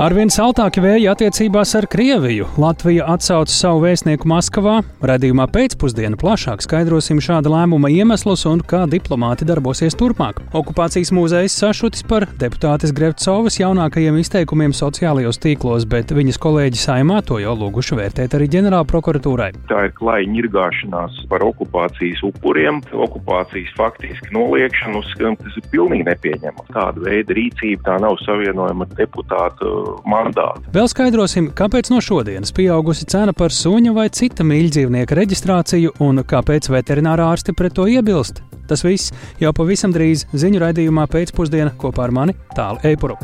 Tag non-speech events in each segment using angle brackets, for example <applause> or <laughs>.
Arvien saltāki vēji attiecībās ar Krieviju. Latvija atsauca savu vēstnieku Maskavā. Radījumā pēcpusdienā plašāk skaidrosim šāda lēmuma iemeslus un kā diplomāti darbosies turpmāk. Okupācijas muzejs sašutis par deputātes Grevcovas jaunākajiem izteikumiem sociālajos tīklos, bet viņas kolēģi saimā to jau lūguši vērtēt arī ģenerāla prokuratūrai. Tā ir klāja ņirgāšanās par okupācijas upuriem, okupācijas faktiski noliekšanu. Uzskatām, tas ir pilnīgi nepieņemami. Tāda veida rīcība tā nav savienojama deputātu mandātu. Vēl skaidrosim, kāpēc no šodienas pieaugusi cena par suņa vai cita mīļdzīvnieka reģistrāciju un kāpēc veterinārā ārsti pret to iebilst. Tas viss jau pavisam drīz ziņu raidījumā pēcpusdienā kopā ar mani Tālu Eipuru.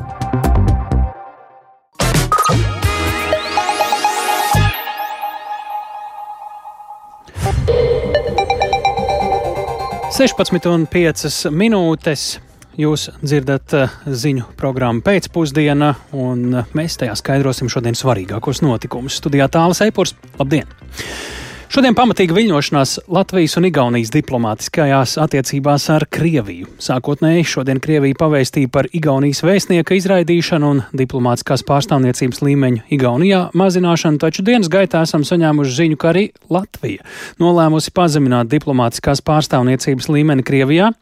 Sešpadsmit un piecas minūtes. Jūs dzirdat eh, ziņu programmu pēcpusdienā, un eh, mēs tajā skaidrosim šodien svarīgākos notikumus. Studijā tālāk, Eipurs, labdien! Šodien pamatīga viļņošanās Latvijas un Igaunijas diplomātiskajās attiecībās ar Krieviju. Sākotnēji šodien Krievija pavēstīja par Igaunijas vēstnieka izraidīšanu un diplomātiskās pārstāvniecības līmeņu Igaunijā mazināšanu, taču dienas gaitā esam saņēmuši ziņu, ka arī Latvija nolēmusi pazemināt diplomātiskās pārstāvniecības līmeni Krievijā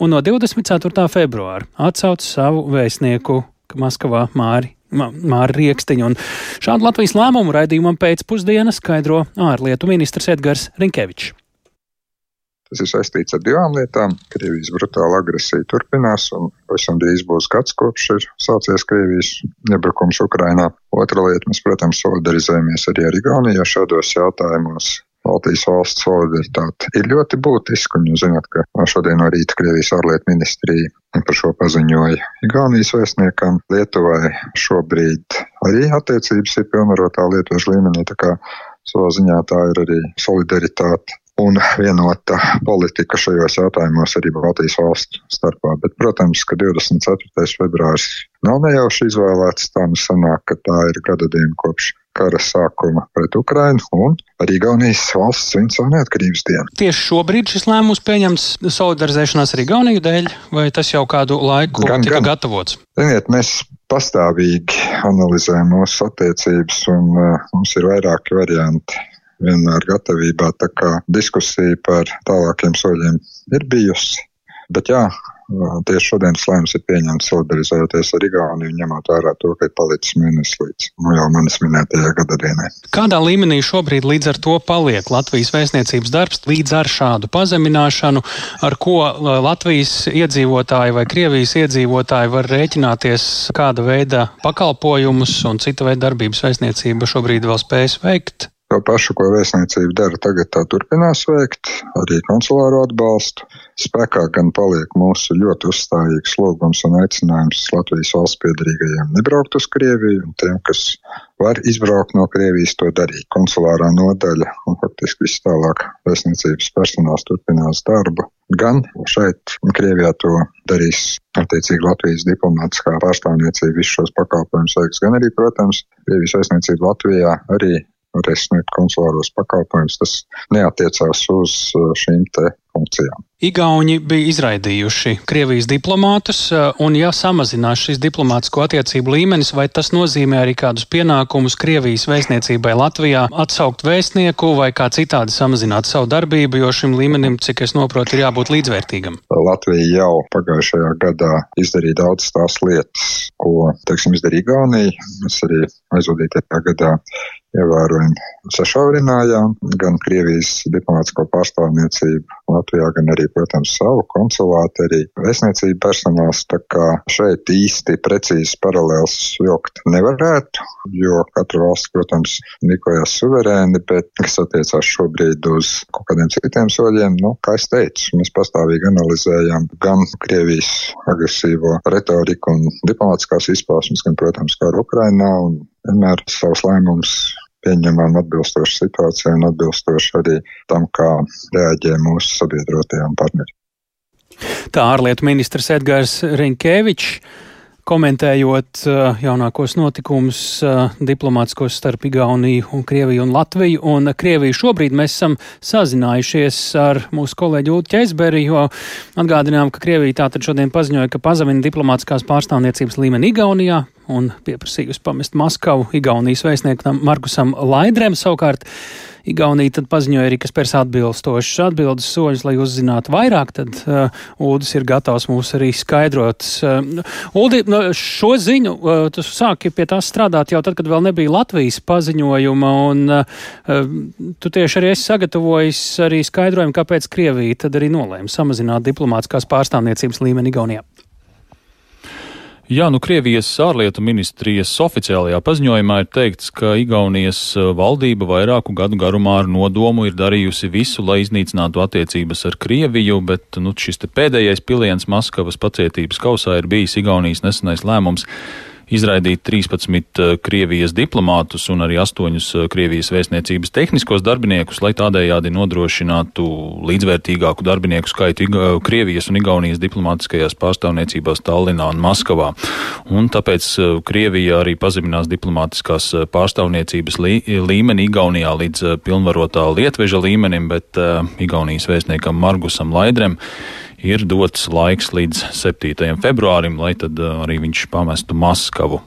un no 24. februāra atsauc savu vēstnieku Maskavā Māri Māra Rieksniņa. Šādu Latvijas lēmumu raidījumam pēcpusdienā skaidro ārlietu ministrs Edgars Rinkevičs. Tas ir saistīts ar divām lietām. Krievijas brutāla agresija turpinās, un pavisam drīz būs gads, kopš ir sācies Krievijas iebrukums Ukrainā. Otra lieta, mēs, protams, solidarizējamies arī ar Igauniju šādos jautājumos. Baltijas valsts solidaritāte ir ļoti būtiska, un jūs zināt, ka šodien no rīta Krievijas ārlietu ministrija par šo paziņoja Igaunijas vēstniekam. Lietuvai šobrīd arī attiecības ir pilnvarotā Lietuvas līmenī, tā kā savā ziņā tā ir arī solidaritāte un vienota politika šajos jautājumos arī Baltijas valstu starpā. Bet, protams, ka 24. februāris nav nejauši izvēlēts. Tā nu sanāk, ka tā ir gada diena kopš kara sākuma pret Ukrainu un arī Igaunijas valsts svin savu neatkarības dienu. Tieši šobrīd šis lēmums pieņemts solidarizēšanās ar Igauniju dēļ, vai tas jau kādu laiku gan, tika gan. gatavots? Ziniet, mēs pastāvīgi analizējam mūsu attiecības un uh, mums ir vairāki varianti. Vienmēr gatavībā tā kā diskusija par tālākiem soļiem ir bijusi. Bet jā, Tieši šodienas lēmums ir pieņemts solidarizējoties ar Igauniju, ņemot vērā to, ka ir palicis mēnesis līdz nu, jau manis minētajai gadadienai. Kādā līmenī šobrīd līdz ar to paliek Latvijas vēstniecības darbs līdz ar šādu pazemināšanu, ar ko Latvijas iedzīvotāji vai Krievijas iedzīvotāji var rēķināties, kāda veida pakalpojumus un cita veida darbības vēstniecība šobrīd vēl spējas veikt? To pašu, ko vēstniecība dara tagad, tā turpinās veikt, arī konsulāro atbalstu. Spēkā gan paliek mūsu ļoti uzstājīgs lūgums un aicinājums Latvijas valsts piedarīgajiem nebraukt uz Krieviju, un tiem, kas var izbraukt no Krievijas, to darīt. Konsulārā nodaļa un faktiski viss tālāk vēstniecības personāls turpinās darbu. Gan šeit, Krievijā, to darīs attiecīgi Latvijas diplomātiskā pārstāvniecība visus šos pakalpojumus veiks, gan arī, protams, Krievijas vēstniecība Latvijā arī varēs sniegt konsulāros pakalpojumus. Tas neatiecās uz uh, šīm te funkcijām. Igauni bija izraidījuši Krievijas diplomātus, uh, un ja samazinās šis diplomātsko attiecību līmenis, vai tas nozīmē arī kādus pienākumus Krievijas vēstniecībai Latvijā atsaukt vēstnieku vai kā citādi samazināt savu darbību, jo šim līmenim, cik es noprotu, ir jābūt līdzvērtīgam? Latvija jau pagājušajā gadā izdarīja daudz tās lietas, ko, teiksim, izdarīja Igaunija. Mēs arī aizvadītajā gadā ievērojami sašaurinājām gan Krievijas diplomātsko pārstāvniecību Latvijā, gan arī, protams, savu konsulātu, arī vēstniecību personāls. Tā kā šeit īsti precīzi paralēls vilkt nevarētu, jo katra valsts, protams, rīkojās suverēni, bet kas attiecās šobrīd uz kaut kādiem citiem soļiem, nu, kā es teicu, mēs pastāvīgi analizējam gan Krievijas agresīvo retoriku un diplomātiskās izpausmes, gan, protams, kā ar Ukrainā un vienmēr savus lēmumus pieņemam atbilstoši situācijai un atbilstoši arī tam, kā reaģē mūsu sabiedrotie un partneri. Tā ārlietu ministrs Edgars Rinkēvičs. Komentējot uh, jaunākos notikumus uh, diplomātiskos starp Igauniju un Krieviju un Latviju. Un Krieviju šobrīd mēs esam sazinājušies ar mūsu kolēģi Ulu Ķeizberi, jo atgādinām, ka Krievija tātad šodien paziņoja, ka pazemina diplomātiskās pārstāvniecības līmeni Igaunijā un pieprasījusi pamest Maskavu Igaunijas vēstniekam Markusam Laidrem savukārt. Igaunija tad paziņoja arī, ka spērs atbilstošas atbildes soļus, lai uzzinātu vairāk, tad uh, Uldis ir gatavs mūs arī skaidrot. Uh, Uldi, šo ziņu uh, tu sāki pie tās strādāt jau tad, kad vēl nebija Latvijas paziņojuma, un uh, tu tieši arī esi sagatavojis arī skaidrojumu, kāpēc Krievija tad arī nolēma samazināt diplomātiskās pārstāvniecības līmeni Igaunijā. Jā, nu Krievijas ārlietu ministrijas oficiālajā paziņojumā ir teikts, ka Igaunijas eh, valdība vairāku gadu garumā ar nodomu ir darījusi visu, lai iznīcinātu attiecības ar Krieviju, bet nu, šis pēdējais piliens Maskavas pacietības kausā ir bijis Igaunijas nesenais lēmums izraidīt 13 eh, Krievijas diplomātus un arī 8 eh, Krievijas vēstniecības tehniskos darbiniekus, lai tādējādi nodrošinātu līdzvērtīgāku darbinieku skaitu Krievijas un Igaunijas diplomātiskajās pārstāvniecībās Tallinā un Maskavā. Un tāpēc eh, Krievija arī pazeminās diplomātiskās pārstāvniecības lī, līmeni Igaunijā līdz pilnvarotā Lietveža līmenim, bet Igaunijas vēstniekam Margusam Laidrem ir dots laiks līdz 7. februārim, lai tad uh, arī viņš pamestu Maskavu.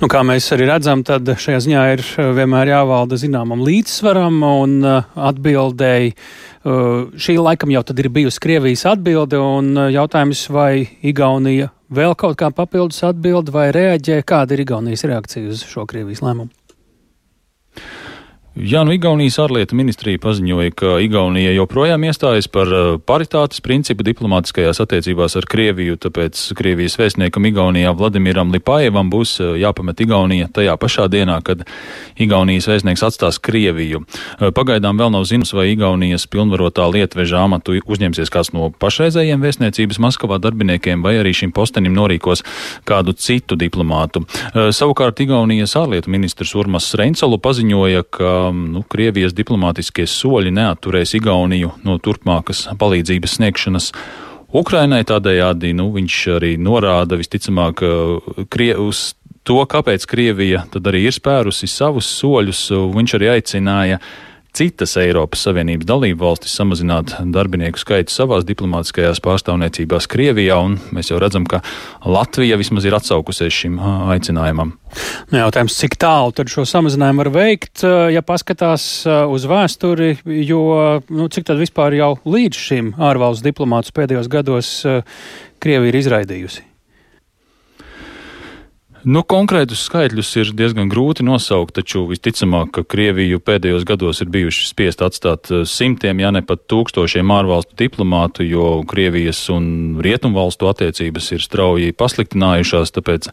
Nu, kā mēs arī redzam, tad šajā ziņā ir uh, vienmēr jāvalda zināmam līdzsvaram un uh, atbildēji. Šī laikam jau tad ir bijusi Krievijas atbilde un jautājums, vai Igaunija vēl kaut kā papildus atbild vai reaģē, kāda ir Igaunijas reakcija uz šo Krievijas lēmumu? Jā, nu Igaunijas ārlietu ministrija paziņoja, ka Igaunija joprojām iestājas par uh, paritātes principu diplomātiskajās attiecībās ar Krieviju, tāpēc Krievijas vēstniekam Igaunijā Vladimiram Lipajevam būs uh, jāpamet Igaunija tajā pašā dienā, kad Igaunijas vēstnieks atstās Krieviju. Uh, pagaidām vēl nav zināms, vai Igaunijas pilnvarotā lietveža amatu uzņemsies kāds no pašreizējiem vēstniecības Maskavā darbiniekiem, vai arī šim postenim norīkos kādu citu diplomātu. Savukārt Igaunijas ārlietu ministrs Urmas Reinsalu paziņoja, ka nu, Krievijas diplomātiskie soļi neatturēs Igauniju no turpmākas palīdzības sniegšanas. Ukrainai tādējādi nu, viņš arī norāda visticamāk uz to, kāpēc Krievija tad arī ir spērusi savus soļus. Viņš arī aicināja uh, citas Eiropas Savienības dalību valstis samazināt darbinieku skaitu savās diplomātiskajās pārstāvniecībās Krievijā, un mēs jau redzam, ka Latvija vismaz ir atsaukusies šim aicinājumam. Nu, jautājums, cik tālu tad šo samazinājumu var veikt, ja paskatās uz vēsturi, jo nu, cik tad vispār jau līdz šim ārvalstu diplomātus pēdējos gados Krievija ir izraidījusi? Nu, konkrētus skaitļus ir diezgan grūti nosaukt, taču visticamāk, ka Krieviju pēdējos gados ir bijuši spiest atstāt eh, simtiem, ja ne pat tūkstošiem ārvalstu diplomātu, jo Krievijas un Rietumvalstu attiecības ir strauji pasliktinājušās, tāpēc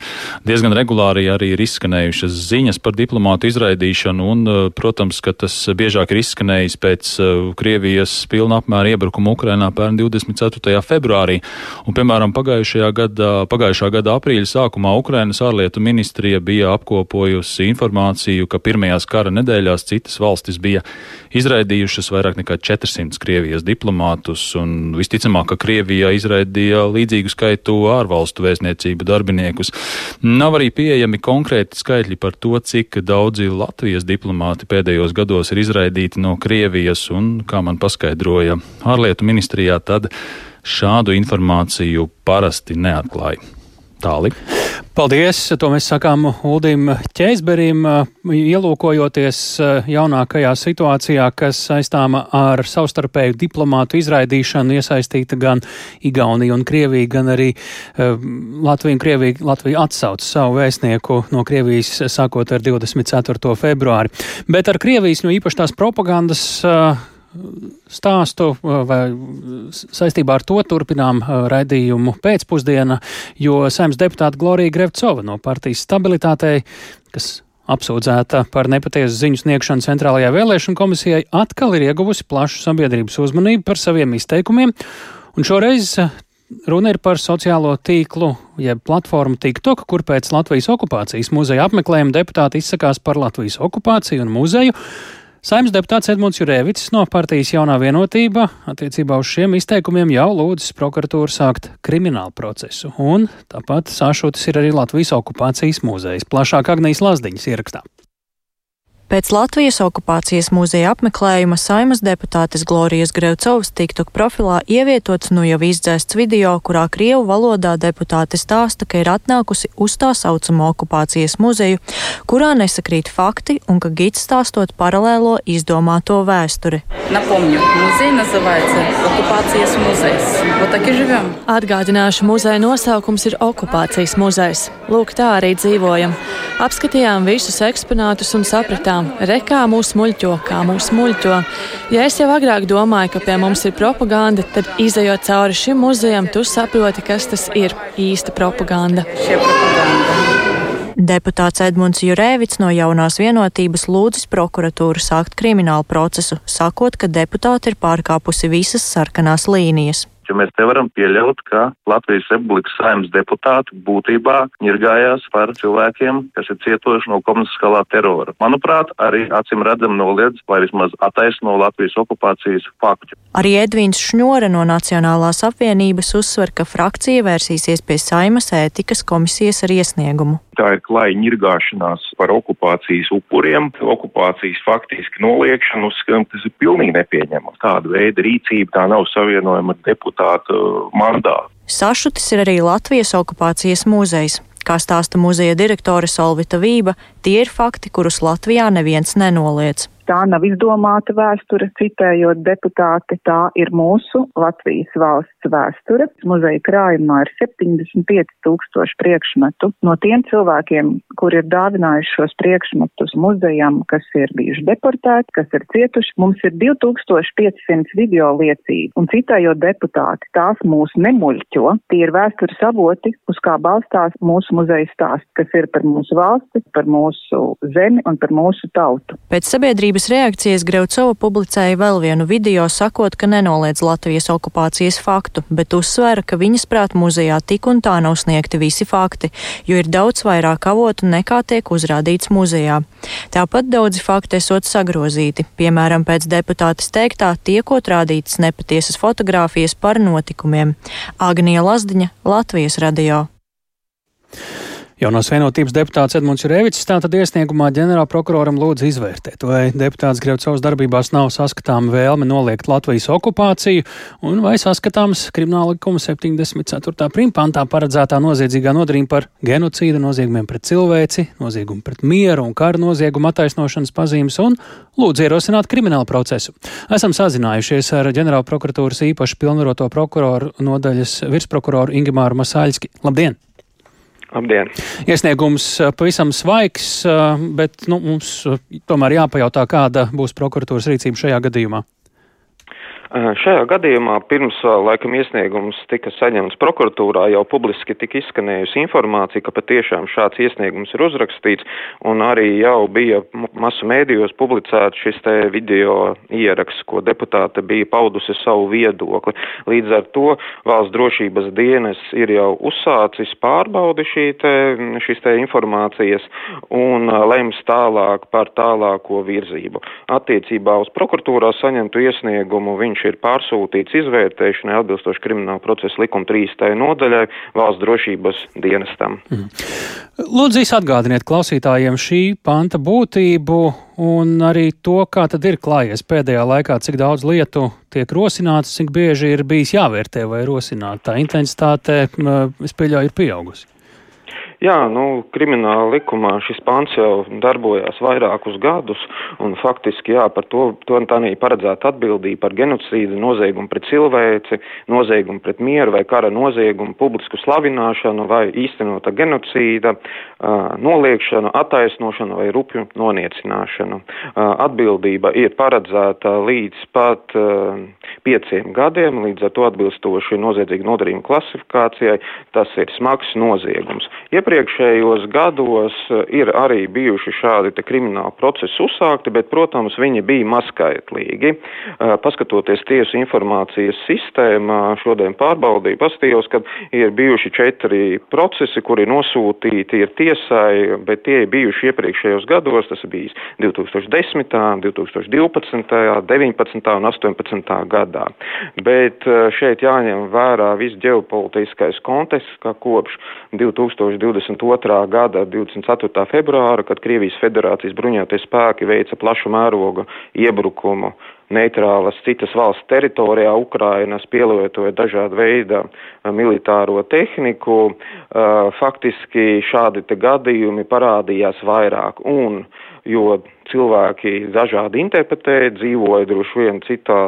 diezgan regulāri arī ir izskanējušas ziņas par diplomātu izraidīšanu, un, eh, protams, ka tas biežāk ir izskanējis pēc eh, Krievijas pilna apmēra iebrukuma Ukrainā pērn 24. februārī, un, piemēram, pagājušajā gadā, pagājušā gada aprīļa sākumā Ukrainas ārlietu ārlietu ministrija bija apkopojusi informāciju, ka pirmajās kara nedēļās citas valstis bija izraidījušas vairāk nekā 400 Krievijas diplomātus, un visticamāk, ka Krievija izraidīja līdzīgu skaitu ārvalstu vēstniecību darbiniekus. Nav arī pieejami konkrēti skaitļi par to, cik daudzi Latvijas diplomāti pēdējos gados ir izraidīti no Krievijas, un, kā man paskaidroja ārlietu ministrijā, tad šādu informāciju parasti neatklāja. Tāli. Paldies! To mēs sakām Uldim Ķēzberim, ielūkojoties eh, jaunākajā situācijā, kas saistāma ar savstarpēju diplomātu izraidīšanu, iesaistīta gan Igaunija un Krievija, gan arī uh, Latvija un Krievija. Latvija atsauca savu vēstnieku no Krievijas sākot ar 24. februāri. Bet ar Krievijas, nu īpaši tās propagandas stāstu vai saistībā ar to turpinām raidījumu pēcpusdiena, jo saimnes deputāta Glorija Grevcova no partijas stabilitātei, kas apsūdzēta par nepatiesu ziņu sniegšanu Centrālajā vēlēšana komisijai, atkal ir ieguvusi plašu sabiedrības uzmanību par saviem izteikumiem, un šoreiz Runa ir par sociālo tīklu, jeb platformu TikTok, kur pēc Latvijas okupācijas muzeja apmeklējuma deputāti izsakās par Latvijas okupāciju un muzeju, Saimnes deputāts Edmunds Jurēvits no partijas jaunā vienotība attiecībā uz šiem izteikumiem jau lūdzis prokuratūru sākt kriminālu procesu, un tāpat sašutis ir arī Latvijas okupācijas muzejs. Plašāk Agnijas Lazdiņas ierakstā. Pēc Latvijas okupācijas muzeja apmeklējuma saimas deputātes Glorijas Grevcovas TikTok profilā ievietots nu jau izdzēsts video, kurā Krievu valodā deputāte stāsta, ka ir atnākusi uz tā saucamo okupācijas muzeju, kurā nesakrīt fakti un ka gids stāstot paralēlo izdomāto vēsturi. Напомню, музей называется «Оккупациес музейс». Вот так и живем. Atgādināšu, muzeja nosaukums ir okupācijas muzejs. Lūk, tā arī dzīvojam. Apskatījām visus eksponātus un sapratām, rekā, rekā mūs muļķo, kā mūs muļķo. Ja es jau agrāk domāju, ka pie mums ir propaganda, tad izējot cauri šim muzejam, tu saproti, kas tas ir īsta propaganda. Šie propaganda. Deputāts Edmunds Jurēvits no jaunās vienotības lūdzis prokuratūru sākt kriminālu procesu, sakot, ka deputāti ir pārkāpusi visas sarkanās līnijas jo mēs nevaram pieļaut, ka Latvijas Republikas saimnes deputāti būtībā ņirgājās par cilvēkiem, kas ir cietoši no komunistiskā terora. Manuprāt, arī acīm redzam noliedz vai vismaz attaisno Latvijas okupācijas faktu. Arī Edvīns Šņore no Nacionālās apvienības uzsver, ka frakcija vērsīsies pie saimas ētikas komisijas ar iesniegumu. Tā ir klāja ņirgāšanās par okupācijas upuriem, okupācijas faktiski noliekšanu, uzskatām, tas ir pilnīgi nepieņemams. Tāda veida rīcība tā nav savienojama ar deputātu mandātu. Sašutis ir arī Latvijas okupācijas muzejs. Kā stāsta muzeja direktore Solvita Vība, tie ir fakti, kurus Latvijā neviens nenoliedz. Tā nav izdomāta vēsture, citējot deputāti, tā ir mūsu Latvijas valsts vēsture. Muzeja krājumā ir 75 tūkstoši priekšmetu. No tiem cilvēkiem, kuri ir dāvinājuši šos priekšmetus muzejam, kas ir bijuši deportēti, kas ir cietuši, mums ir 2500 video liecību. Un citējot deputāti, tās mūs nemuļķo. Tie ir vēstures avoti, uz kā balstās mūsu muzeja stāsts, kas ir par mūsu valsti, par mūsu zemi un par mūsu tautu. Pēc sabiedrības Sabiedrības reakcijas Greucova publicēja vēl vienu video, sakot, ka nenoliedz Latvijas okupācijas faktu, bet uzsvēra, ka viņas prāt muzejā tik un tā nav sniegti visi fakti, jo ir daudz vairāk avotu nekā tiek uzrādīts muzejā. Tāpat daudzi fakti esot sagrozīti, piemēram, pēc deputātes teiktā tiekot rādītas nepatiesas fotogrāfijas par notikumiem. Agnija Lazdiņa, Latvijas radio. Jaunās vienotības deputāts Edmunds Jurēvics tātad iesniegumā ģenerālprokuroram lūdz izvērtēt, vai deputāts Grevcovs darbībās nav saskatāma vēlme noliegt Latvijas okupāciju, un vai saskatāms krimināla likuma 74. primpantā paredzētā noziedzīgā nodarījuma par genocīdu, noziegumiem pret cilvēci, noziegumu pret mieru un kara noziegumu attaisnošanas pazīmes, un lūdz ierosināt kriminālu procesu. Esam sazinājušies ar ģenerālprokuratūras īpaši pilnvaroto prokuroru nodaļas virsprokuroru Ingimāru Masāļski. Labdien! Labdien! Iesniegums eh, pavisam svaigs, eh, bet nu, mums eh, tomēr jāpajautā, kāda būs prokuratūras rīcība šajā gadījumā. Šajā gadījumā pirms laikam iesniegums tika saņemts prokuratūrā, jau publiski tika izskanējusi informācija, ka patiešām šāds iesniegums ir uzrakstīts, un arī jau bija masu mēdījos publicēts šis te video ieraksts, ko deputāte bija paudusi savu viedokli. Līdz ar to valsts drošības dienas ir jau uzsācis pārbaudi šī te, šīs te informācijas un lems tālāk par tālāko virzību. Attiecībā uz prokuratūrā saņemtu iesniegumu viņš ir pārsūtīts izvērtēšanai atbilstoši krimināla procesa likuma 3. nodaļai valsts drošības dienestam. Mm. Lūdzu, atgādiniet klausītājiem šī panta būtību un arī to, kā tad ir klājies pēdējā laikā, cik daudz lietu tiek rosināts, cik bieži ir bijis jāvērtē vai rosināt. Tā intensitāte, es pieļauju, ir pieaugusi. Jā, nu, krimināla likumā šis pants jau darbojās vairākus gadus, un faktiski, jā, par to, to tā nī paredzēta atbildība par genocīdu, noziegumu pret cilvēci, noziegumu pret mieru vai kara noziegumu, publisku slavināšanu vai īstenota genocīda, noliekšanu, attaisnošanu vai rupju noniecināšanu. Atbildība ir paredzēta līdz pat pieciem gadiem, līdz ar to atbilstoši noziedzīgu nodarījumu klasifikācijai, tas ir smags noziegums. Iepriekšējos gados ir arī bijuši šādi krimināli procesi uzsākti, bet, protams, viņi bija mazskaitlīgi. Paskatoties tiesu informācijas sistēmā, šodien pārbaudīju, pastījos, ka ir bijuši četri procesi, kuri nosūtīti ir tiesai, bet tie ir bijuši iepriekšējos gados, tas bijis 2010., 2012., 19. un 18. gadā. Bet šeit jāņem vērā viss ģeopolitiskais konteksts, ka kopš 2022. gada 24. februāra, kad Krievijas federācijas bruņoties spēki veica plašu mērogu iebrukumu neitrālas citas valsts teritorijā, Ukrainas pielietoja dažādu veidu militāro tehniku, faktiski šādi te gadījumi parādījās vairāk. Un, jo cilvēki dažādi interpretēja, dzīvoja droši vien citā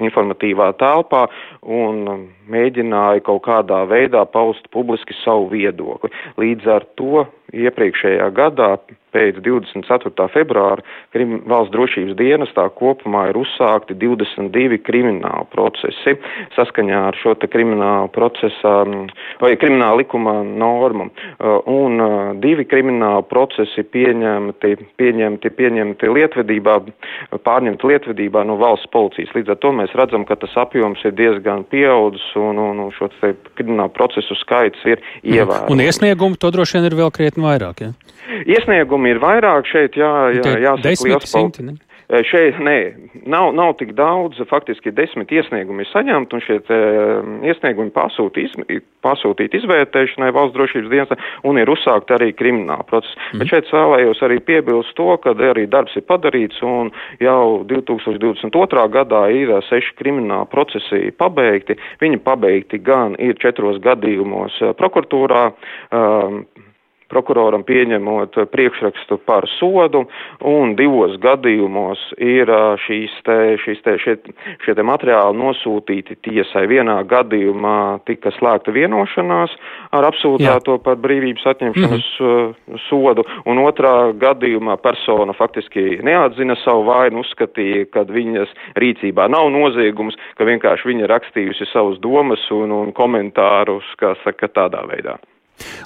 informatīvā telpā un mēģināja kaut kādā veidā paust publiski savu viedokli. Līdz ar to iepriekšējā gadā pēc 24. februāra krim, valsts drošības dienestā kopumā ir uzsākti 22 krimināli procesi saskaņā ar šo te kriminālu procesā vai krimināla likuma normu. Un divi krimināli procesi pieņemti, pieņemti, pieņemti pieņemti lietvedībā, pārņemti lietvedībā no valsts policijas. Līdz ar to mēs redzam, ka tas apjoms ir diezgan pieaudzis un, un, un šo kriminālu procesu skaits ir mhm. ievērojams. Un iesniegumu to droši vien ir vēl krietni vairāk, ja? Iesniegumi ir vairāk šeit, jā, jā, jāsaka liels paldies. Šeit nē, nav, nav tik daudz, faktiski desmit iesniegumi ir saņemti, un šie iesniegumi pasūti, iz, pasūtīt izvērtēšanai valsts drošības dienestā, un ir uzsākt arī krimināla procesa. Mm. Bet šeit vēlējos arī piebilst to, ka arī darbs ir padarīts, un jau 2022. gadā ir seši krimināla procesi pabeigti. Viņi pabeigti gan ir četros gadījumos prokuratūrā. Um, prokuroram pieņemot priekšrakstu par sodu, un divos gadījumos ir šīs te, šīs te, šie, šie te materiāli nosūtīti tiesai. Vienā gadījumā tika slēgta vienošanās ar apsūdzēto par brīvības atņemšanas mm -hmm. sodu, un otrā gadījumā persona faktiski neatzina savu vainu, uzskatīja, ka viņas rīcībā nav noziegums, ka vienkārši viņa rakstījusi savus domas un, un komentārus, kā saka, tādā veidā.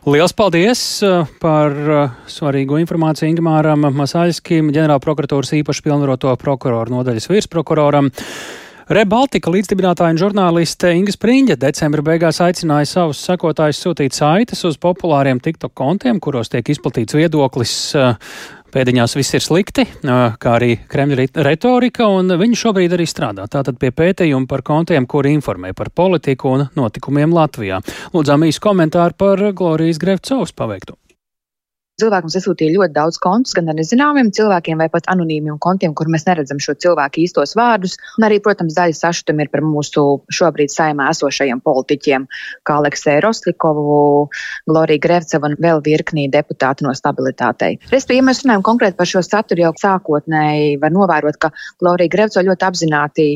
Liels paldies uh, par uh, svarīgo informāciju Ingmāram Masaļskim, ģenerālprokuratūras īpaši pilnvaroto prokuroru nodaļas virsprokuroram. Rebaltika līdzdibinātāja un žurnāliste Inga Spriņģa decembra beigās aicināja savus sekotājus sūtīt saites uz populāriem TikTok kontiem, kuros tiek izplatīts viedoklis uh, pēdiņās viss ir slikti, kā arī Kremļa retorika, un viņi šobrīd arī strādā tātad pie pētījuma par kontiem, kuri informē par politiku un notikumiem Latvijā. Lūdzām īsu komentāru par Glorijas Grevcovas paveikto. Cilvēki mums iesūtīja ļoti daudz kontus, gan ar nezināmiem cilvēkiem, vai pat anonīmiem kontiem, kur mēs neredzam šo cilvēku īstos vārdus. Un arī, protams, daļa sašutumi ir par mūsu šobrīd saimā esošajiem politiķiem, kā Aleksēju Roslikovu, Gloriju Grevcevu un vēl virknī deputātu no stabilitātei. Respektīvi, ja mēs runājam konkrēti par šo saturu, jau sākotnēji var novērot, ka Glorija Grevceva ļoti apzināti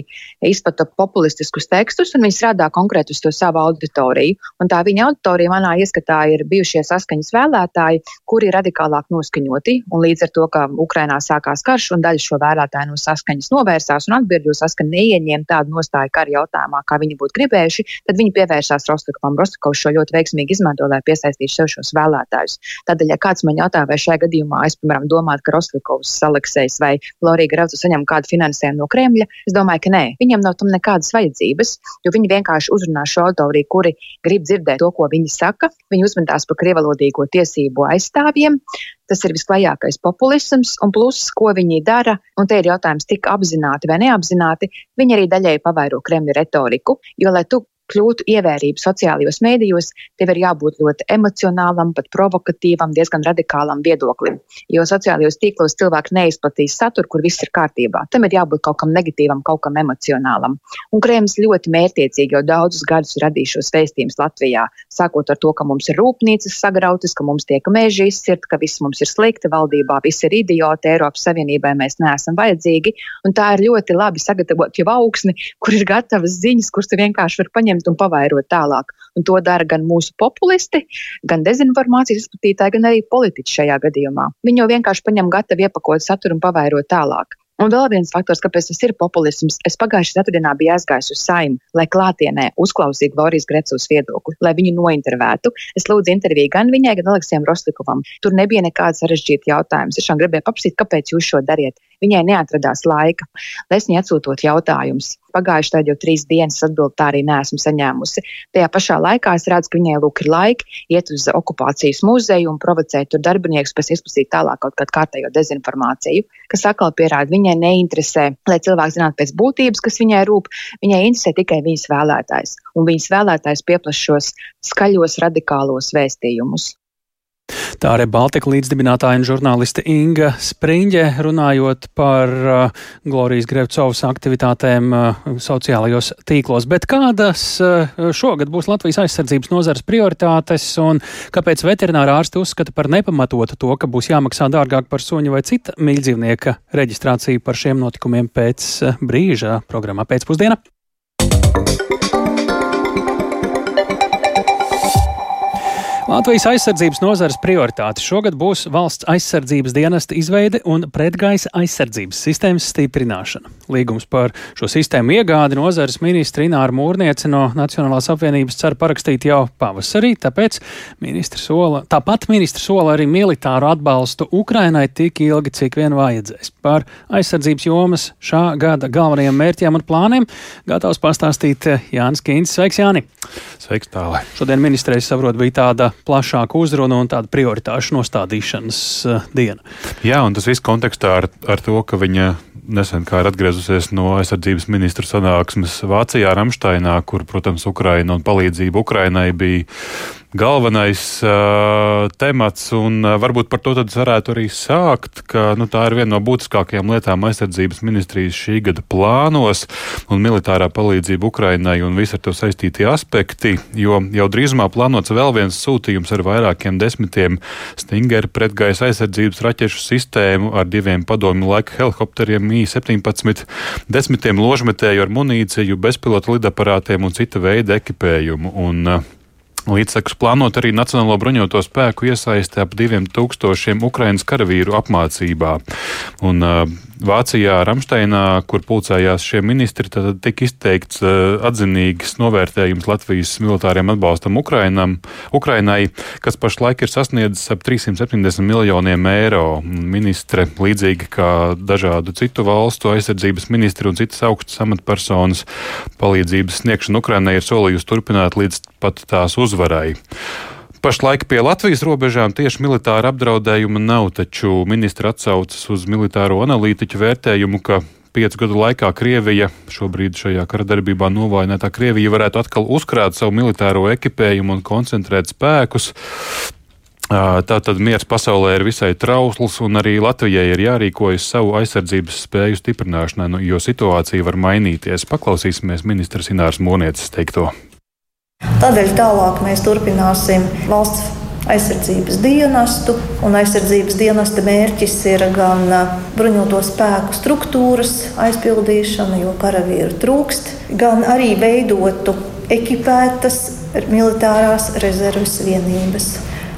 izplata populistiskus tekstus, un viņi strādā konkrēti uz to savu auditoriju. Un tā viņa auditorija manā ieskatā ir bijušie saskaņas vēlētāji, kuri ir radikālāk noskaņoti. Un līdz ar to, ka Ukrainā sākās karš un daļa šo vēlētāju no saskaņas novērsās un atbildēja saskaņu neieņēma tādu nostāju kara jautājumā, kā viņi būtu gribējuši, tad viņi pievērsās Rostikovam. Rostikovs šo ļoti veiksmīgi izmanto, lai piesaistītu sev šos vēlētājus. Tādēļ, ja kāds man jautā, vai šajā gadījumā es, piemēram, domāju, ka Rostikovs, Aleksejs vai Florija Grauds saņem kādu finansējumu no Kremļa, es domāju, ka nē, viņiem nav tam nekādas vajadzības, jo viņi vienkārši uzrunā šo auditoriju, kuri grib dzirdēt to, ko viņi saka. Viņi uzvedās par krievalodīgo tiesību aizstāvju pārstāvjiem. Tas ir visklajākais populisms, un plus, ko viņi dara, un te ir jautājums, tik apzināti vai neapzināti, viņi arī daļēji pavairo Kremļa retoriku, jo, lai tu kļūtu ievērība sociālajos mēdījos, tev ir jābūt ļoti emocionālam, pat provokatīvam, diezgan radikālam viedoklim. Jo sociālajos tīklos cilvēki neizplatīs saturu, kur viss ir kārtībā. Tam ir jābūt kaut kam negatīvam, kaut kam emocionālam. Un Krēms ļoti mērķiecīgi jau daudzus gadus radīs šos vēstījumus Latvijā. Sākot ar to, ka mums ir rūpnīcas sagrautas, ka mums tiek meži izcirt, ka viss mums ir slikti, valdībā viss ir idioti, Eiropas Savienībai mēs neesam vajadzīgi. Un tā ir ļoti labi sagatavot jau augsni, kur ir gatavas ziņas, kuras tu vienkārši var paņemt paņemt un pavairot tālāk. Un to dara gan mūsu populisti, gan dezinformācijas izplatītāji, gan arī politiķi šajā gadījumā. Viņi jau vienkārši paņem gatavu iepakotu saturu un pavairot tālāk. Un vēl viens faktors, kāpēc tas ir populisms. Es pagājušajā ceturtdienā biju aizgājis uz saimu, lai klātienē uzklausītu Lorijas Grecūs viedokli, lai viņu nointervētu. Es lūdzu interviju gan viņai, gan Aleksijam Roslikovam. Tur nebija nekāda sarežģīta jautājuma. Es tiešām gribēju paprasīt, kāpēc jūs šo dariet. Viņai neatradās laika. Lesnī atsūtot jautājumus. Pagājuši tad jau trīs dienas atbildi tā arī neesmu saņēmusi. Tajā pašā laikā es redzu, ka viņai lūk ir laika iet uz okupācijas muzeju un provocēt tur darbiniekus, pēc izplatīt tālāk kaut kādu kārtējo dezinformāciju, kas atkal pierāda, viņai neinteresē, lai cilvēks zinātu pēc būtības, kas viņai rūp. Viņai interesē tikai viņas vēlētājs, un viņas vēlētājs pieplaš šos skaļos radikālos vēstījumus. Tā arī Baltika līdzdibinātāja un žurnāliste Inga Spriņģe runājot par uh, Glorijas Grevcovas aktivitātēm uh, sociālajos tīklos. Bet kādas uh, šogad būs Latvijas aizsardzības nozares prioritātes un kāpēc veterinārā ārsti uzskata par nepamatotu to, ka būs jāmaksā dārgāk par suņa vai cita mīļdzīvnieka reģistrāciju par šiem notikumiem pēc uh, brīža programmā pēcpusdienā? Latvijas aizsardzības nozares prioritāte šogad būs valsts aizsardzības dienesta izveide un pretgaisa aizsardzības sistēmas stiprināšana. Līgums par šo sistēmu iegādi nozares ministra Ināra Mūrniece no Nacionālās apvienības cer parakstīt jau pavasarī, tāpēc ministra sola, tāpat ministra sola arī militāru atbalstu Ukrainai tik ilgi, cik vien vajadzēs. Par aizsardzības jomas šā gada galvenajiem mērķiem un plāniem gatavs pastāstīt Jānis Kīns. Sveiks, Jāni! Sveiks, tālāk! Šodien ministrei saprot bija tāda plašāka uzruna un tāda prioritāšu nostādīšanas uh, diena. Jā, un tas viss kontekstā ar, ar to, ka viņa nesen kā ir atgriezusies no aizsardzības ministra sanāksmes Vācijā, Ramsteinā, kur, protams, Ukraina un palīdzība Ukrainai bija galvenais uh, temats, un uh, varbūt par to varētu arī sākt, ka nu, tā ir viena no būtiskākajām lietām aizsardzības ministrijas šī gada plānos un militārā palīdzība Ukrainai un visi ar to saistītie aspekti, jo jau drīzumā plānots vēl viens sūtījums ar vairākiem desmitiem Stinger pretgaisa aizsardzības raķešu sistēmu ar diviem padomju laika helikopteriem I-17, desmitiem ložmetēju ar munīciju, bezpilota lidaparātiem un cita veida ekipējumu. Un, uh, Līdzsekus plānot arī Nacionālo bruņoto spēku iesaisti ap diviem tūkstošiem Ukraiņas karavīru apmācībā. Un, uh, Vācijā, Ramsteinā, kur pulcējās šie ministri, tad tika izteikts uh, atzinīgs novērtējums Latvijas militāriem atbalstam Ukrainam, Ukrainai, kas pašlaik ir sasniedzis ap 370 miljoniem eiro. Ministre, līdzīgi kā dažādu citu valstu aizsardzības ministri un citas augstas amatpersonas, palīdzības sniegšanu Ukrainai ir solījusi turpināt līdz pat tās uzvarai. Pašlaik pie Latvijas robežām tieši militāra apdraudējuma nav, taču ministra atsaucas uz militāro analītiķu vērtējumu, ka piecu gadu laikā Krievija, šobrīd šajā kara darbībā novājinātā Krievija, varētu atkal uzkrāt savu militāro ekipējumu un koncentrēt spēkus. Tātad miers pasaulē ir visai trausls, un arī Latvijai ir jārīkojas savu aizsardzības spēju stiprināšanai, nu, jo situācija var mainīties. Paklausīsimies ministrs Inārs Monietis teikto. Tādēļ tālāk mēs turpināsim valsts aizsardzības dienestu, aizsardzības dienesta mērķis ir gan bruņoto spēku struktūras aizpildīšana, jo karavīru trūkst, gan arī veidotu ekipētas militārās rezerves vienības.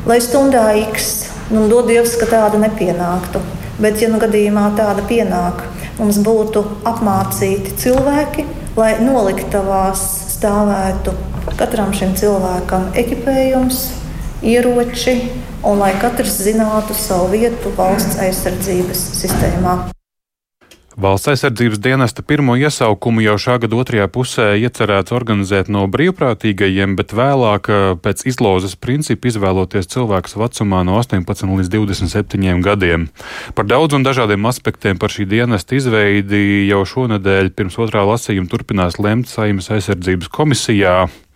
Lai stundā X, nu, dod Dievs, ka tāda nepienāktu, bet, ja nu gadījumā tāda pienāk, mums būtu apmācīti cilvēki, lai noliktavās stāvētu katram šim cilvēkam ekipējums, ieroči un lai katrs zinātu savu vietu valsts aizsardzības sistēmā. Valsts aizsardzības dienesta pirmo iesaukumu jau šā gada otrajā pusē iecerēts organizēt no brīvprātīgajiem, bet vēlāk pēc izlozes principa izvēloties cilvēkus vecumā no 18 līdz 27 gadiem. Par daudz un dažādiem aspektiem par šī dienesta izveidi jau šonadēļ pirms otrā lasījuma turpinās lemt Saimas aizsardzības komisijā.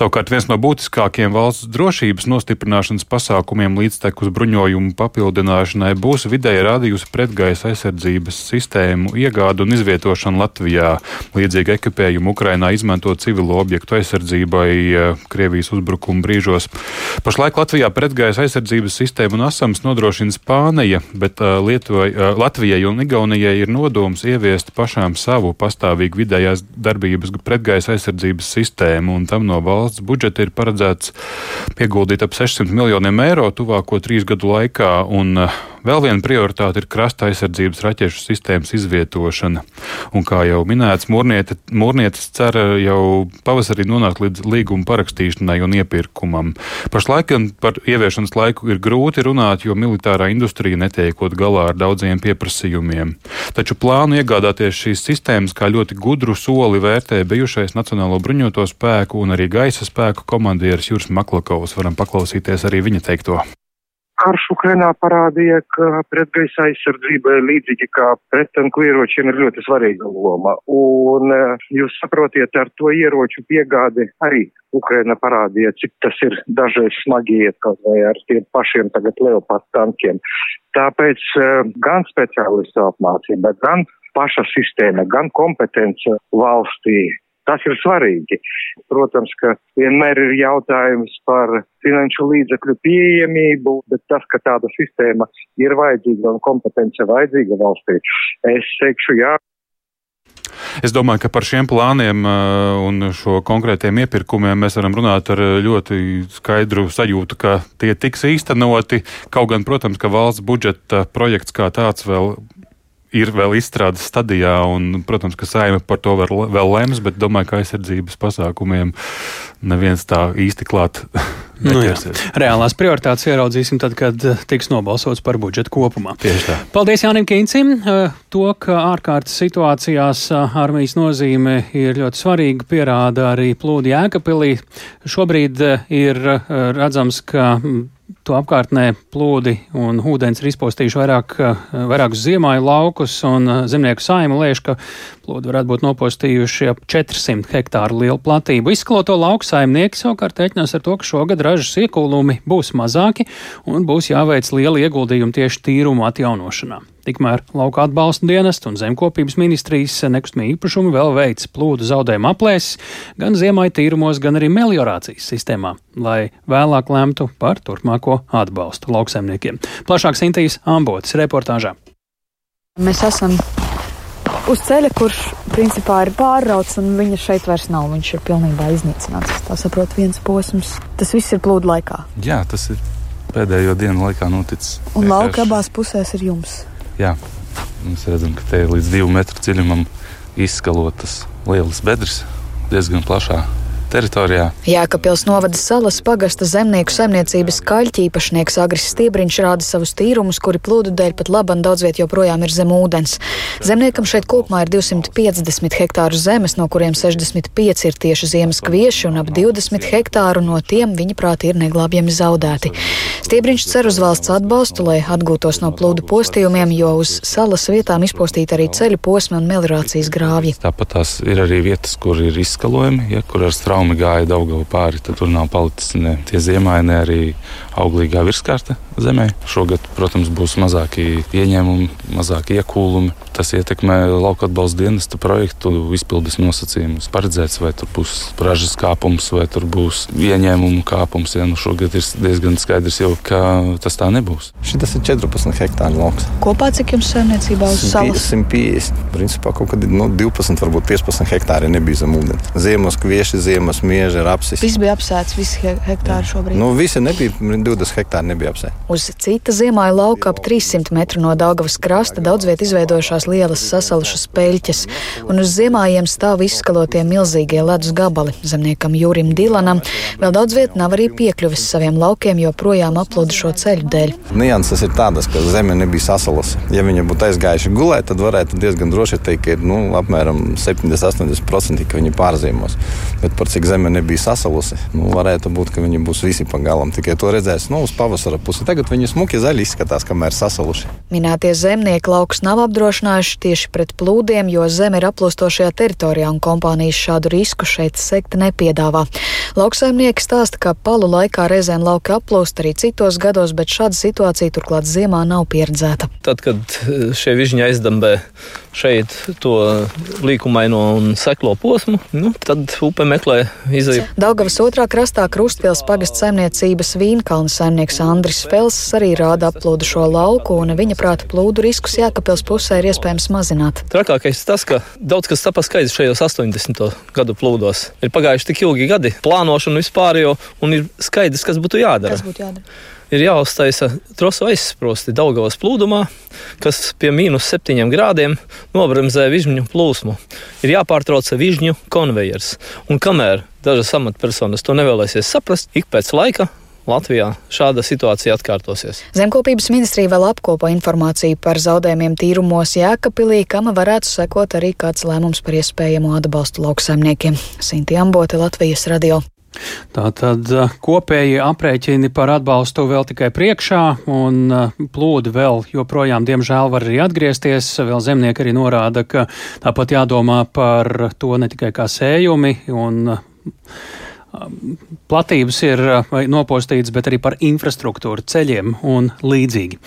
Savukārt viens no būtiskākajiem valsts drošības nostiprināšanas pasākumiem līdztekus bruņojumu papildināšanai būs vidēja radījusi pretgaisa aizsardzības sistēmu iegādu un izvietošanu Latvijā. Līdzīgi ekipējumu Ukrainā izmanto civilo objektu aizsardzībai eh, Krievijas uzbrukuma brīžos. Pašlaik Latvijā pretgaisa aizsardzības sistēmu un asams nodrošina Spānija, bet uh, Lietuvai, uh, Latvijai un Igaunijai ir nodoms ieviest pašām savu pastāvīgu vidējās darbības pretgaisa aizsardzības sistēmu un tam no valsts budžeta ir paredzēts ieguldīt ap 600 miljoniem eiro tuvāko trīs gadu laikā. Un, Vēl viena prioritāte ir krasta aizsardzības raķešu sistēmas izvietošana. Un, kā jau minēts, Mūrnietis cer jau pavasarī nonākt līdz līguma parakstīšanai un iepirkumam. Pašlaik par ieviešanas laiku ir grūti runāt, jo militārā industrija netiekot galā ar daudziem pieprasījumiem. Taču plānu iegādāties šīs sistēmas kā ļoti gudru soli vērtē bijušais Nacionālo bruņoto spēku un arī gaisa spēku komandieris Juris Maklakovs. Varam paklausīties arī viņa teikto. Karš Ukrainā parādīja, ka pretgaisa aizsardzībai līdzīgi kā prettanku ieročiem ir ļoti svarīga loma. Un eh, jūs saprotiet, ar to ieroču piegādi arī Ukraina parādīja, cik tas ir dažreiz smagi iet kaut vai ar tiem pašiem tagad Leopard tankiem. Tāpēc eh, gan speciālistu apmācība, gan paša sistēma, gan kompetence valstī Tas ir svarīgi. Protams, ka vienmēr ir jautājums par finanšu līdzekļu pieejamību, bet tas, ka tāda sistēma ir vajadzīga un kompetence vajadzīga valstī, es teikšu jā. Es domāju, ka par šiem plāniem uh, un šo konkrētiem iepirkumiem mēs varam runāt ar ļoti skaidru sajūtu, ka tie tiks īstenoti. Kaut gan, protams, ka valsts budžeta projekts kā tāds vēl ir vēl izstrādes stadijā, un, protams, ka saima par to vēl, lems, bet domāju, ka aizsardzības pasākumiem neviens tā īsti klāt. Nu, jā. Reālās prioritātes ieraudzīsim tad, kad eh, tiks nobalsots par budžetu kopumā. Tieši tā. Paldies Jānim Kīncim. Eh, to, ka ārkārtas situācijās eh, armijas nozīme ir ļoti svarīga, pierāda arī plūdi Jēkapilī. Šobrīd ir redzams, ka mm, to apkārtnē plūdi un ūdens ir izpostījuši vairāk, vairākus ziemāju laukus, un zemnieku saima lēš, ka plūdi varētu būt nopostījuši ap 400 hektāru lielu platību. Izskaloto lauku saimnieki savukārt reiķinās ar to, ka šogad ražas iekūlumi būs mazāki un būs jāveic liela ieguldījuma tieši tīruma atjaunošanā. Tikmēr lauka atbalsta dienestu un zemkopības ministrijas nekustamie īpašumi vēl veic plūdu zaudējumu aplēses gan ziemai tīrumos, gan arī meliorācijas sistēmā, lai vēlāk lemtu par turpmāko atbalstu lauksaimniekiem. Plašāk Sintīs Ambotas reportāžā. Mēs esam uz ceļa, kurš principā ir pārrauts, un viņa šeit vairs nav. Viņš ir pilnībā iznīcināts. Tā saprot, viens posms. Tas viss ir plūdu laikā. Jā, tas ir pēdējo dienu laikā noticis. Un lauka abās pusēs ir jums jā, mēs redzam, ka te ir līdz divu metru dziļumam izskalotas lielas bedres diezgan plašā teritorijā. Jēkabpils novada salas pagasta zemnieku saimniecības kaļķi īpašnieks Agris Stiebriņš rāda savus tīrumus, kuri plūdu dēļ pat laban daudz viet joprojām ir zem ūdens. Zemniekam šeit kopumā ir 250 hektāru zemes, no kuriem 65 ir tieši ziemas kvieši un ap 20 hektāru no tiem viņa prāti ir neglābjami zaudēti. Stiebriņš cer uz valsts atbalstu, lai atgūtos no plūdu postījumiem, jo uz salas vietām izpostīta arī ceļu posmi un meliorācijas grāvji. Tāpat tās ir arī vietas, kur ir izskalojumi, ja, kur ar strauju traumi gāja Daugavu pāri, tad tur nav palicis ne tie ziemāji, ne arī auglīgā virskārta zemē. Šogad, protams, būs mazāki ieņēmumi, mazāki iekūlumi. Tas ietekmē lauka atbalsta dienesta projektu izpildes nosacījumus. Paredzēts, vai tur būs ražas kāpums, vai tur būs ieņēmumu kāpums. Ja, nu šogad ir diezgan skaidrs jau, ka tas tā nebūs. Šis ir 14 hektāru lauks. Kopā cik jums saimniecībā uz salas? 150. Principā kaut kad no 12, varbūt 15 hektāri nebija zem ūdens. Ziemos kvieši, ziemos mieži, rapsis. Viss bija apsēts, visi hektāri šobrīd. Nu, visi nebija, 20 hektāri nebija apsēti. Uz cita ziemāja lauka ap 300 metru no Daugavas krasta daudz viet izveidojušās lielas sasalušas peļķes, un uz ziemājiem stāv izskalotie milzīgie ledus gabali. Zemniekam Jūrim Dilanam vēl daudz viet nav arī piekļuvis saviem laukiem, jo projām aplūdu šo ceļu dēļ. Nianses ir tādas, ka zeme nebija sasalusi. Ja viņa būtu aizgājuši gulēt, tad varētu diezgan droši teikt, ka ir nu, apmēram 70-80% ka viņi pārziemos. Bet par cik zeme nebija sasalusi, nu, varētu būt, ka viņi būs visi pa galam. Tikai to redzēs nu, uz pavasara pusi. Tagad viņi smuki zaļi izskatās, kamēr sasaluši. Minētie zemnieki laukus nav apdrošinājuši tieši pret plūdiem, jo zeme ir aplūstošajā teritorijā un kompānijas šādu risku šeit sekt nepiedāvā. Lauksaimnieki stāsta, ka palu laikā reizēm lauki aplūst arī citos gados, bet šāda situācija turklāt ziemā nav pieredzēta. Tad, kad šie vižņi aizdambē šeit to līkumaino un seklo posmu, nu, tad upe meklē izēju. Daugavas otrā krastā Krustpils pagasts saimniecības Vīnkalna saimnieks Andris Fels arī rāda aplūdu šo lauku, un viņa prāta plūdu riskus Jēkabpils pusē ir iespējams mazināt. Trakākais tas, ka daudz kas tapa skaidrs šajos 80. gadu plūdos. Ir pagājuši tik ilgi gadi, plānošana vispār jau, un ir skaidrs, kas būtu jādara. Kas būtu jādara? Ir jāuztaisa trosu aizsprosti Daugavas plūdumā, kas pie mīnus septiņiem grādiem nobremzē vižņu plūsmu. Ir jāpārtrauc vižņu konvejers. Un kamēr dažas amatpersonas to nevēlēsies saprast, ik pēc laika Latvijā šāda situācija atkārtosies. Zemkopības ministrija vēl apkopo informāciju par zaudējumiem tīrumos Jēkabpilī, kam varētu sekot arī kāds lēmums par iespējamo atbalstu lauksaimniekiem. Sinti Ambote, Latvijas radio. Tātad kopēji aprēķini par atbalstu vēl tikai priekšā, un plūdi vēl joprojām, diemžēl, var arī atgriezties. Vēl zemnieki arī norāda, ka tāpat jādomā par to ne tikai kā sējumi un platības ir nopostītas, bet arī par infrastruktūru, ceļiem un līdzīgi.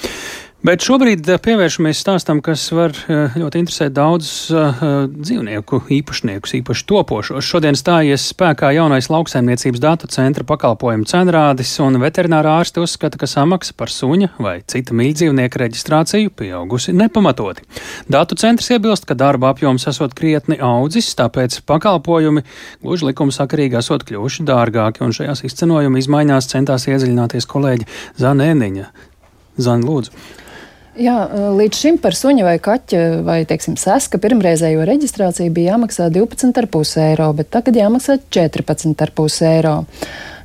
Bet šobrīd eh, pievēršamies stāstam, kas var eh, ļoti interesēt daudzus uh, dzīvnieku īpašniekus, īpaši topošos. Šodien stājies spēkā jaunais lauksaimniecības datu centra pakalpojumu cenrādis, un veterinārā ārsti uzskata, ka samaksa par suņa vai cita mīļdzīvnieka reģistrāciju pieaugusi nepamatoti. Datu centrs iebilst, ka darba apjoms esot krietni audzis, tāpēc pakalpojumi gluži likumsakarīgi esot kļuvuši dārgāki, un šajās izcenojuma izmaiņās centās iedziļināties kolēģi Zanēniņa. Zani, lūdzu. Jā, līdz šim par suņa vai kaķa vai, teiksim, seska pirmreizējo reģistrāciju bija jāmaksā 12,5 eiro, bet tagad jāmaksā 14,5 eiro.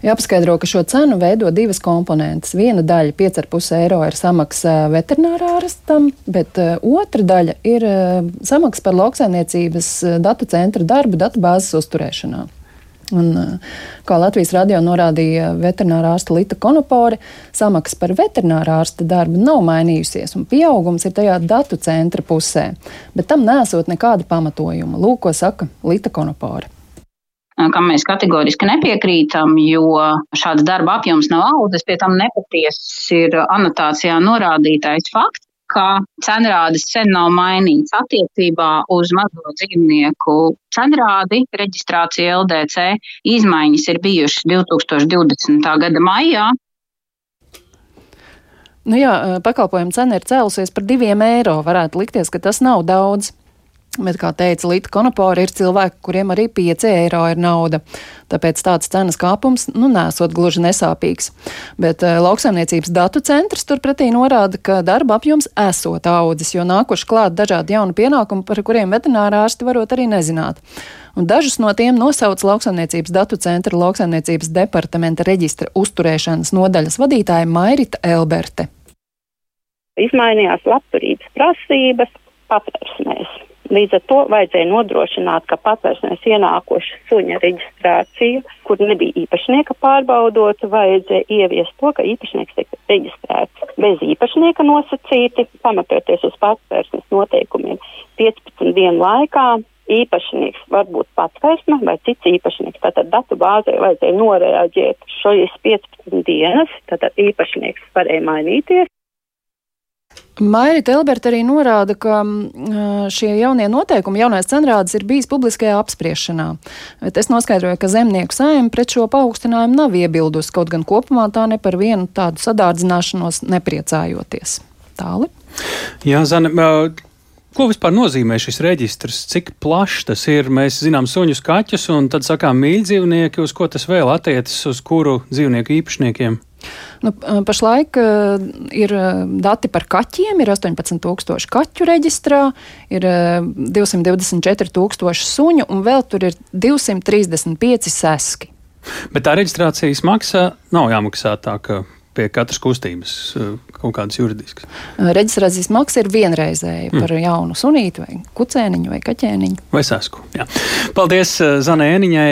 Jāpaskaidro, ka šo cenu veido divas komponentes. Viena daļa, 5,5 eiro, ir samaksa veterinārārstam, bet otra daļa ir samaksa par lauksaimniecības datu centra darbu datu bāzes uzturēšanā. Un, kā Latvijas radio norādīja veterinārā ārsta Lita Konopore, samaksa par veterinārā ārsta darbu nav mainījusies, un pieaugums ir tajā datu centra pusē, bet tam nesot nekāda pamatojuma. Lūk, ko saka Lita Konopore kam mēs kategoriski nepiekrītam, jo šāds darba apjoms nav audzis, pie tam nepatiess ir anotācijā norādītais fakts ka cenrādes sen nav mainīts attiecībā uz mazo dzīvnieku cenrādi. Reģistrācija LDC izmaiņas ir bijušas 2020. gada maijā. Nu jā, pakalpojuma cena ir cēlusies par diviem eiro. Varētu likties, ka tas nav daudz. Bet, kā teica Līta Konopora, ir cilvēki, kuriem arī 5 eiro ir nauda. Tāpēc tāds cenas kāpums, nu, nesot gluži nesāpīgs. Bet uh, lauksaimniecības datu centrs turpretī norāda, ka darba apjoms esot audzis, jo nākuši klāt dažādi jauni pienākumi, par kuriem veterinārā ārsti varot arī nezināt. Un dažus no tiem nosauc lauksaimniecības datu centra lauksaimniecības departamenta reģistra uzturēšanas nodaļas vadītāja Mairita Elberte. Izmainījās labturības prasības patvērsmēs Līdz ar to vajadzēja nodrošināt, ka patvērsnēs ienākoša suņa reģistrāciju, kur nebija īpašnieka pārbaudot, vajadzēja ieviest to, ka īpašnieks tiek reģistrēts bez īpašnieka nosacīti, pamatoties uz patvērsnes noteikumiem 15 dienu laikā. Īpašnieks var būt patvērsme vai cits īpašnieks. Tātad datu bāzē vajadzēja noreaģēt šīs 15 dienas, tātad īpašnieks varēja mainīties. Mairita Elberta arī norāda, ka šie jaunie noteikumi, jaunais cenrādes ir bijis publiskajā apspriešanā. Bet es noskaidroju, ka zemnieku saima pret šo paaugstinājumu nav iebildusi, kaut gan kopumā tā ne par vienu tādu sadārdzināšanos nepriecājoties. Tāli? Jā, Zane, Ko vispār nozīmē šis reģistrs? Cik plašs tas ir? Mēs zinām suņus, kaķus, un tad sakām mīļdzīvnieki, uz ko tas vēl attiecas, uz kuru dzīvnieku īpašniekiem? Nu, pašlaik uh, ir dati par kaķiem, ir 18,000 kaķu reģistrā, ir uh, 224,000 suņu, un vēl tur ir 235 seski. Bet tā reģistrācijas maksa nav jāmaksā tā, ka pie katras kustības eh, kaut kādas juridiskas? Eh, reģistrācijas maksa ir vienreizēja mm. par jaunu sunīti vai kucēniņu vai kaķēniņu. Vai sasku. Jā. Paldies eh, Zanē Eniņai.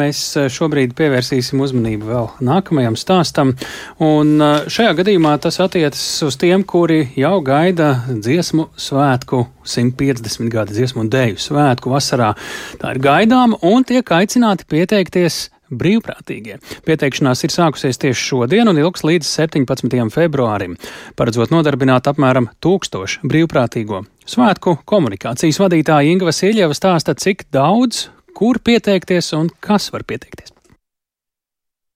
Mēs šobrīd pievērsīsim uzmanību vēl nākamajam stāstam. Un šajā gadījumā tas attiecas uz tiem, kuri jau gaida dziesmu svētku 150 gadu dziesmu un dēļu svētku vasarā. Tā ir gaidāma un tiek aicināti pieteikties brīvprātīgie. Pieteikšanās ir sākusies tieši šodien un ilgs līdz 17. februārim, paredzot nodarbināt apmēram tūkstošu brīvprātīgo. Svētku komunikācijas vadītāja Inga Vasiljeva stāsta, cik daudz, kur pieteikties un kas var pieteikties.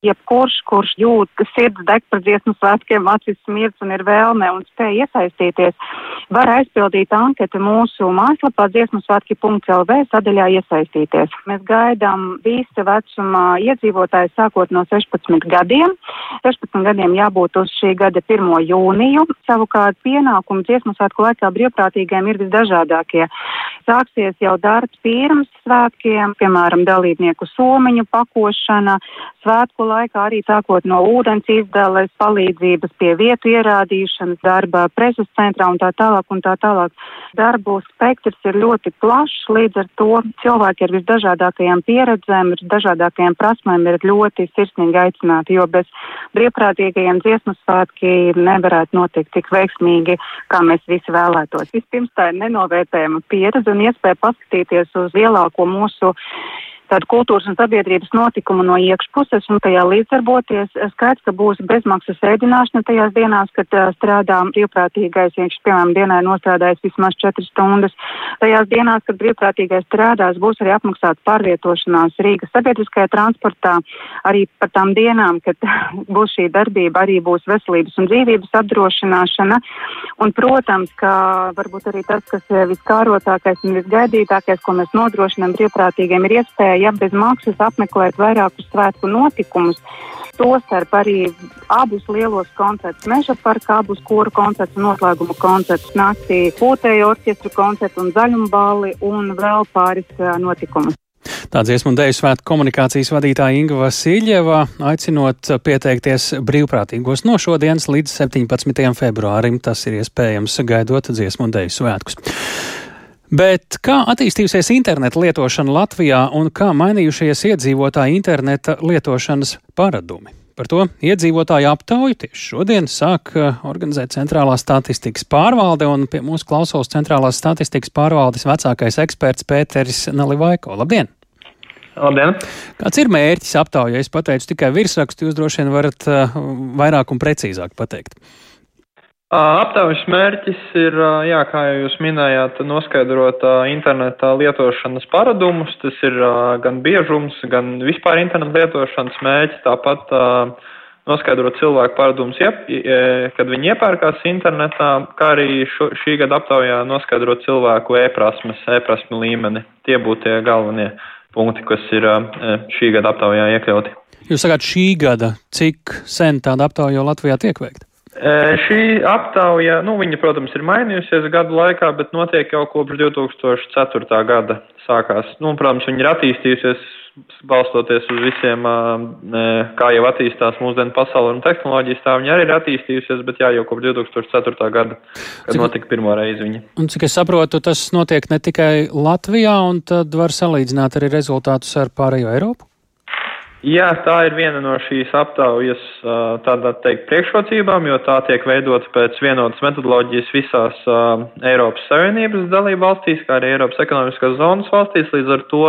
Jebkurš, kurš jūt, ka sirds deg par dziesmu svētkiem, acis smirds un ir vēlme un spēja iesaistīties, var aizpildīt anketu mūsu mājaslapā dziesmu svētki.lv sadaļā iesaistīties. Mēs gaidām visa vecuma iedzīvotāji sākot no 16 gadiem. 16 gadiem jābūt uz šī gada 1. jūniju. Savukārt pienākumu dziesmu svētku laikā brīvprātīgiem ir visdažādākie. Sāksies jau darbs pirms svētkiem, piemēram, dalībnieku somiņu pakošana, svētku laikā arī sākot no ūdens izdales, palīdzības pie vietu ierādīšanas, darba preses centrā un tā tālāk un tā tālāk. Darbu spektrs ir ļoti plašs, līdz ar to cilvēki ar visdažādākajām pieredzēm, ar dažādākajām prasmēm ir ļoti sirsnīgi aicināti, jo bez brīvprātīgajiem dziesmu svētki nevarētu notikt tik veiksmīgi, kā mēs visi vēlētos. Vispirms tā ir nenovērtējama pieredze un iespēja paskatīties uz lielāko mūsu tādu kultūras un sabiedrības notikumu no iekšpuses un tajā līdzdarboties. Skaidrs, ka būs bezmaksas ēdināšana tajās dienās, kad strādā brīvprātīgais, viņš, piemēram, dienā ir nostrādājis vismaz 4 stundas. Tajās dienās, kad brīvprātīgais strādās, būs arī apmaksāta pārvietošanās Rīgas sabiedriskajā transportā. Arī par tām dienām, kad <laughs> būs šī darbība, arī būs veselības un dzīvības apdrošināšana. Un, protams, ka varbūt arī tas, kas ir viskārotākais un visgaidītākais, ko mēs nodrošinām brīvprātīgiem, ir iespēja ja bez maksas apmeklēt vairākus svētku notikumus. Tostarp arī abus lielos koncertus, meža parka, abus koru koncertus, noslēguma koncertus, naktī pūtēju orķestru koncertu un zaļumballi un vēl pāris notikumus. Tā dziesmu un dēļu svētku komunikācijas vadītāja Inga Vasiljeva aicinot pieteikties brīvprātīgos no šodienas līdz 17. februārim. Tas ir iespējams gaidot dziesmu un dēļu svētkus. Bet kā attīstījusies interneta lietošana Latvijā un kā mainījušies iedzīvotāju interneta lietošanas paradumi? Par to iedzīvotāju aptauju tieši šodien sāk uh, organizēt Centrālā statistikas pārvalde, un pie mūsu klausos Centrālās statistikas pārvaldes vecākais eksperts Pēteris Nalivaiko. Labdien! Labdien! Kāds ir mērķis aptaujai? Es pateicu tikai virsrakstu, jūs droši vien varat uh, vairāk un precīzāk pateikt. Aptaujas mērķis ir, jā, kā jūs minējāt, noskaidrot interneta lietošanas paradumus. Tas ir gan biežums, gan vispār interneta lietošanas mērķis. Tāpat noskaidrot cilvēku paradumus, kad viņi iepērkās internetā, kā arī šo, šī gada aptaujā noskaidrot cilvēku e-prasmes, e-prasmu līmeni. Tie būtu tie galvenie punkti, kas ir šī gada aptaujā iekļauti. Jūs sakāt, šī gada, cik sen tāda aptauja Latvijā tiek veikta? Šī aptauja, nu, viņa, protams, ir mainījusies gadu laikā, bet notiek jau kopš 2004. gada sākās. Nu, protams, viņa ir attīstījusies, balstoties uz visiem, kā jau attīstās mūsdienu pasaule un tehnoloģijas, tā viņa arī ir attīstījusies, bet jā, jau kopš 2004. gada, kad cik, notika pirmo reizi viņa. Un cik es saprotu, tas notiek ne tikai Latvijā, un tad var salīdzināt arī rezultātus ar pārējo Eiropu? Jā, tā ir viena no šīs aptaujas tādā teikt priekšrocībām, jo tā tiek veidota pēc vienotas metodoloģijas visās Eiropas Savienības dalību valstīs, kā arī Eiropas ekonomiskās zonas valstīs. Līdz ar to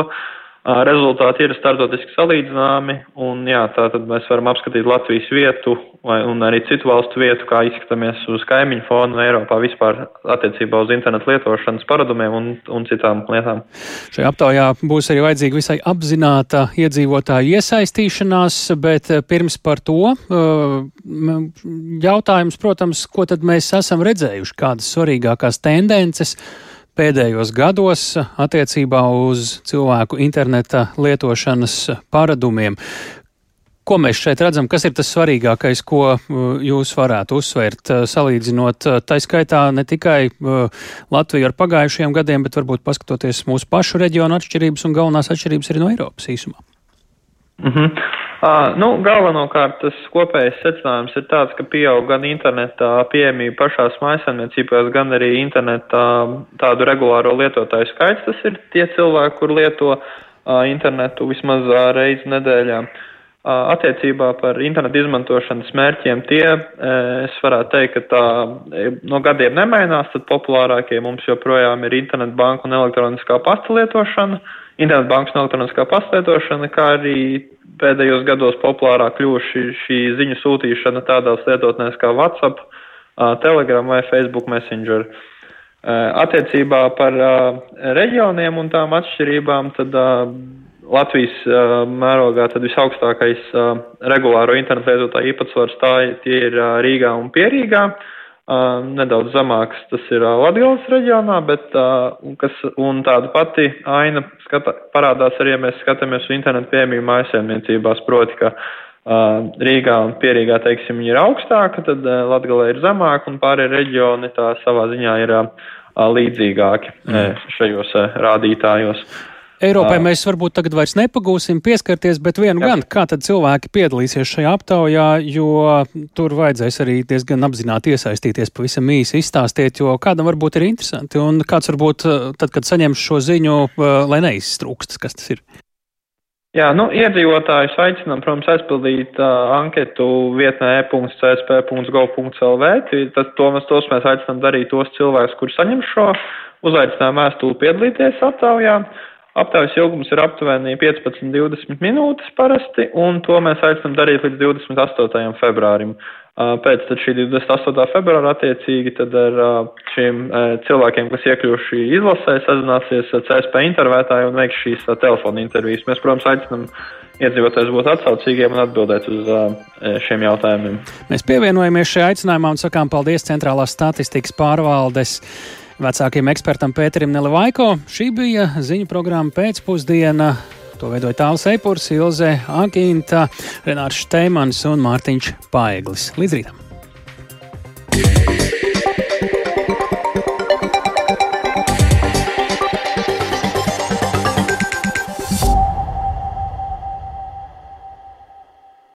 rezultāti ir startautiski salīdzināmi, un jā, tā tad mēs varam apskatīt Latvijas vietu vai, un arī citu valstu vietu, kā izskatāmies uz kaimiņu fonu Eiropā vispār attiecībā uz internetu lietošanas paradumiem un, un citām lietām. Šajā aptaujā būs arī vajadzīga visai apzināta iedzīvotāju iesaistīšanās, bet pirms par to jautājums, protams, ko tad mēs esam redzējuši, kādas svarīgākās tendences pēdējos gados attiecībā uz cilvēku interneta lietošanas paradumiem. Ko mēs šeit redzam, kas ir tas svarīgākais, ko uh, jūs varētu uzsvērt, uh, salīdzinot uh, tā skaitā ne tikai Latviju ar pagājušajiem gadiem, bet varbūt paskatoties mūsu pašu reģionu atšķirības un galvenās atšķirības arī no Eiropas īsumā? Mm -hmm. Uh, nu, galvenokārt tas kopējais secinājums ir tāds, ka pieaug gan internetā pieejamība pašās mājasemniecībās, gan arī internetā tādu regulāro lietotāju skaits. Tas ir tie cilvēki, kur lieto uh, internetu vismaz uh, reizi nedēļā. Uh, attiecībā par internetu izmantošanas mērķiem tie, es varētu teikt, ka tā no gadiem nemainās, tad populārākie mums joprojām ir internetu banka un elektroniskā pasta lietošana, internetu bankas un elektroniskā pasta lietošana, kā arī pēdējos gados populārāk kļuvuši šī ziņu sūtīšana tādās lietotnēs kā WhatsApp, Telegram vai Facebook Messenger. Attiecībā par reģioniem un tām atšķirībām, tad Latvijas mērogā tad visaugstākais regulāro internetu lietotāju īpatsvars tā tie ir Rīgā un Pierīgā. Uh, nedaudz zemāks tas ir uh, Latgales reģionā, bet uh, kas, un tāda pati aina skata, parādās arī, ja mēs skatāmies uz internetu pieejamību mājasēmniecībās, proti, ka uh, Rīgā un Pierīgā, teiksim, ir augstāka, tad uh, Latgalē ir zemāka un pārējie reģioni tā savā ziņā ir uh, līdzīgāki mm. šajos uh, rādītājos. Eiropai mēs varbūt tagad vairs nepagūsim pieskarties, bet vienu Jā. gan, kā tad cilvēki piedalīsies šajā aptaujā, jo tur vajadzēs arī diezgan apzināti iesaistīties, pavisam īsi izstāstiet, jo kādam varbūt ir interesanti, un kāds varbūt tad, kad saņems šo ziņu, lai neiztrūkst, kas tas ir. Jā, nu, iedzīvotājus aicinām, protams, aizpildīt uh, anketu vietnē e.csp.gov.lv. Tas, to tos mēs aicinām darīt tos cilvēkus, kuri saņem šo uzaicinājumu vēstuli piedalīties aptaujā. Uh, Aptaujas ilgums ir aptuveni 15-20 minūtes parasti, un to mēs aicinām darīt līdz 28. februārim. Pēc šī 28. februāra attiecīgi tad ar šiem cilvēkiem, kas iekļuvuši izlasē, sazināsies CSP intervētāji un veiks šīs telefona intervijas. Mēs, protams, aicinām iedzīvotājs būt atsaucīgiem un atbildēt uz šiem jautājumiem. Mēs pievienojamies šajā aicinājumā un sakām paldies Centrālās statistikas pārvaldes Vecākiem ekspertam Pēterim Nelevaiko šī bija ziņu programma pēcpusdiena. To veidoja Tāls Eipurs, Ilze Aginta, Renārs Šteimans un Mārtiņš Paeglis. Līdz rītam! Yeah.